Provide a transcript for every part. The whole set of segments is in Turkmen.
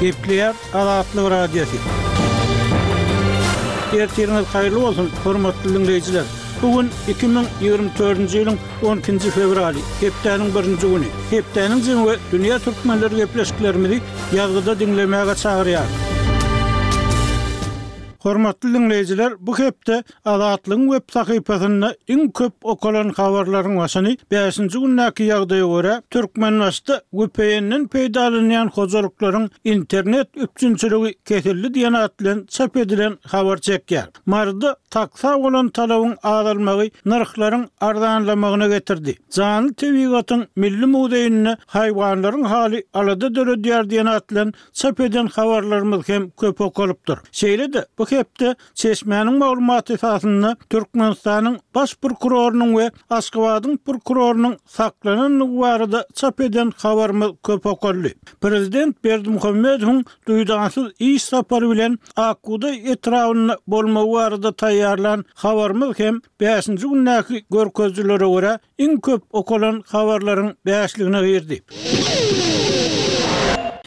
Gepleýär Azatlyk Radiosy. Ertiriňiz haýyrly bolsun, hormatly diňleýjiler! Bu gün iki müň ýigrimi dördünji ýylyň on ikinji fewraly, hepdäniň birinji güni. Hepdäniň jemi we dünýä türkmenleri gepleşiklerimizi ýazgyda diňlemäge çagyrýar. Hormatly diňleýjiler, bu hepde Azatlygyň web sahypasynda iň köp okalan habarlaryň başyny bäşinji gündäki ýagdaýa görä, Türkmenbaşyda VPN-den peýdalanýan hojalyklaryň internet üpjünçiligi kesildi diýen at bilen çap edilen habar çekýär. Maryda taksa bolan talabyň azalmagy nyrhlaryň arzanlamagyna getirdi. Janly tebigatyň milli muzeýinde haýwanlaryň haly alada döredýär diýen at bilen çap eden habarlarymyz hem köp okalypdyr. Şeýle-de bu hepde Çeşmäniň maglumaty esasynda, Türkmenistanyň Baş prokurorynyň we Aşgabadyň prokurorynyň saklanandygy barada çap eden habarymyz köp okaldy. Prezident Berdimuhamedowyň duýdansyz iş sapary bilen Akbugdaý etrabynda bolmagy barada taýýarlan habarymyz hem bäşinji gündäki görkezijilere görä Iň köp okalan habarlaryň bäşligine girdi.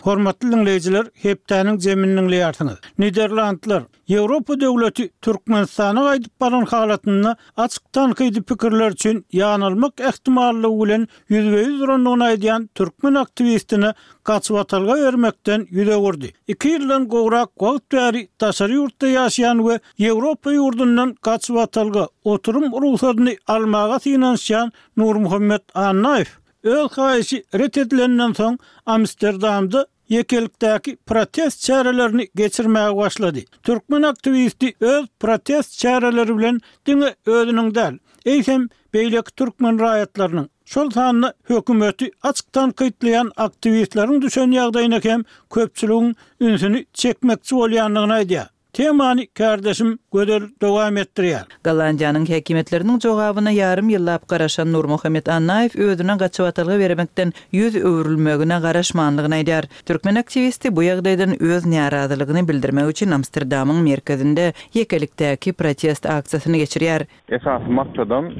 Hormatly diňleýjiler, hepdäniň jemini diňleýärsiňiz. Niderlandlar, Ýewropa döwleti Türkmenistana gaýdyp baran halatynda açyk tankydy pikirler üçin ýanylmak ähtimallygy bilen ýüzbe-ýüz durandygyny aýdýan türkmen aktiwistine gaçybatalga bermekden ýüz öwürdi. Iki ýyldan gowrak wagt bäri daşary ýurtda ýaşaýan we Ýewropa ýurdundan gaçybatalga oturym rugsadyny almaga synanyşýan Nurmuhammet Annaýew öz haýyşy ret edilenden soň Amsterdamda ýekelikdäki protest çärelerini geçirmäge başlady. Türkmen aktiwisti öz protest çäreleri bilen diňe özüniň däl, eýsem, beýleki türkmen raýatlarynyň, şol sanda hökümeti açyk tankytlaýan aktiwistleriň düşen ýagdaýyna hem köpçüligiň ünsüni çekmekçi bolýandygyny aýdýar. Temany kärdeşim Gözel dowam etdirýär. Gollandiýanyň häkimiýetleriniň jogabyna ýarym ýyllap garaşan Nurmuhammet Annaýew özüne gaçybatalga beremekden ýüz öwrülmegine garaşmanlygyny aýdýar. Türkmen aktiwisti bu ýagdaýdan öz närazylygyny bildirmek üçin Amsterdamyň merkezinde ýekelikdäki protest aksiýasyny geçirýär. Esasy maksadaym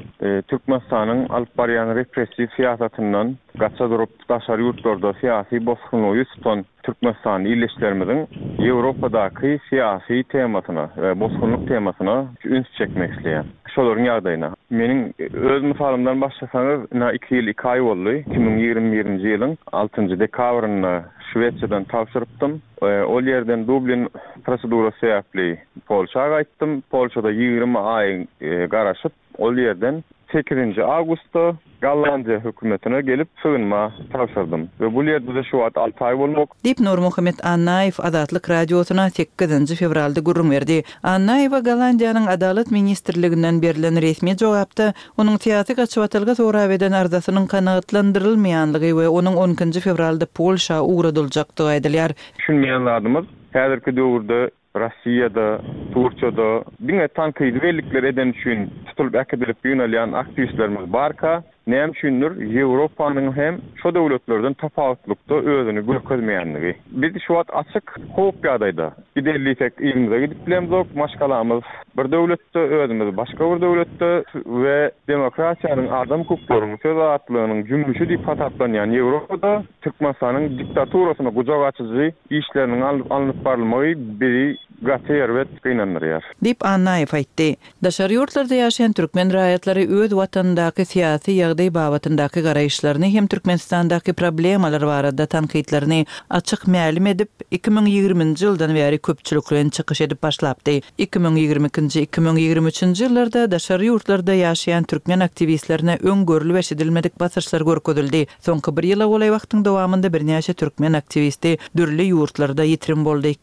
Türkmenistanyň alyp barýan repressiw syýasatyndan gaça durup, daşary ýurtlarda syýasy bosgunlygy ýüz tutan Türkmenistan ildeşlerimiziň Ýewropadaky syýasy temasyna we bosgunlyk temasyna üns çekmek isleýär. Şolaryň ýagdaýyna, meniň öz mysalymdan başlasaňyz, ynha iki ýyl iki aý boldy, iki müň ýigrimi birinji ýylyň altynjy dekabrynda Şwesiýadan tabşyrypdym. Ol ýerden Dublin prosedurasy sebäpli Polşa gaýtdym. Polşada ýigrimi aý garaşyp, Ol ýerden sekizinji awgustda Gollandiýa hökümetine gelip sygynma tabşyrdym we bul ýerde-de şu wagt alty aý bolmak. Diýip, Nurmuhammet Annaýew Azatlyk Radiosyna sekizinji fewralda gürrüň berdi. Annaýewe Gollandiýanyň Adalat ministrliginden berlen resmi jogapda onuň syýasy gaçybatalga sorap eden arzasynyň kanagatlandyrylmaýanlygy we onuň on ikinji fewralda Polşa ugradyljakdygy aýdylýar. Düşünmeýän zadymyz, häzirki döwürde Russiýada, Turkiýada diňe tankydy bellikler edeni üçin tutulyp äkidilip ýygnalýan aktiwistlerimiz barka, näme üçindir Ýewropanyň hem şo döwletlerden tapawutlykda özüni görkezmeýänligi. Biz şu wagt açyk howp ýagdaýda. Gider diýsek yzymyza gidip bilemzok, maşgalamyz bir döwletde, özümiz başga bir döwletde we demokratiýanyň, adam hukuklaryň, söz azatlygynyň jümmüşi diýip hasaplanýan Ýewropada Türkmenistanyň diktaturasyna gujak açyjy işleriniň alnyp barylmagy bizi gaty erbet gynandyrýar. Diýip, Annaýew aýtdy. Daşary ýurtlarda ýaşaýan türkmen raýatlary öz watanyndaky syýasy ýagdaý babatyndaky garaýyşlaryny hem Türkmenistandaky problemalar barada tankytlaryny açyk mälim edip, iki müň ýigrimi nji ýyldan bäri köpçülikleýin çykyş edip başlapdy. Iki müň ýigrimi ikinji, iki müň ýigrimi üçünji ýyllarda daşary ýurtlarda ýaşaýan türkmen aktiwistlerine öň görlüp-eşidilmedik basyşlar görkezildi, Soňky bir ýyla golaý wagtyň dowamynda birnäçe türkmen aktiwisti dürli ýurtlarda ýitirim boldy.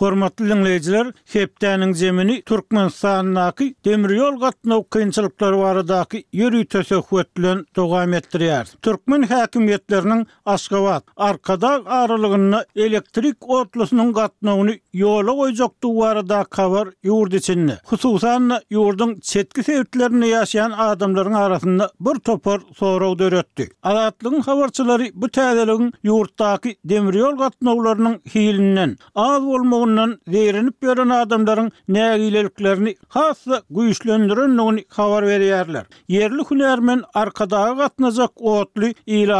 Hormatly diňleýjiler, hepdäniň zemini Türkmenistandaky demir ýol gatnaw kynçylyklary baradaky ýörite söhbet bilen dowam etdirýäris. Türkmen häkimiýetleriniň Aşgabat, Arkadag aralygynda elektrik otlusynyň gatnawyny ýola goýjakdygy baradaky habar ýurt içinde, hususan-da, ýurduň çetki sebitlerinde ýaşaýan adamlaryň arasynda birtopar sorag döretdi. Azatlygyň habarçylary bu täzeligiň ýurtdaky demir ýol gatnawlarynyň hilinden, az bolmagyndan zeýrenip ýören adamlaryň nägileliklerini has-da güýçlendirendigini habar berýärler. Ýerli hünärmen Arkadaga gatnajak otly ilata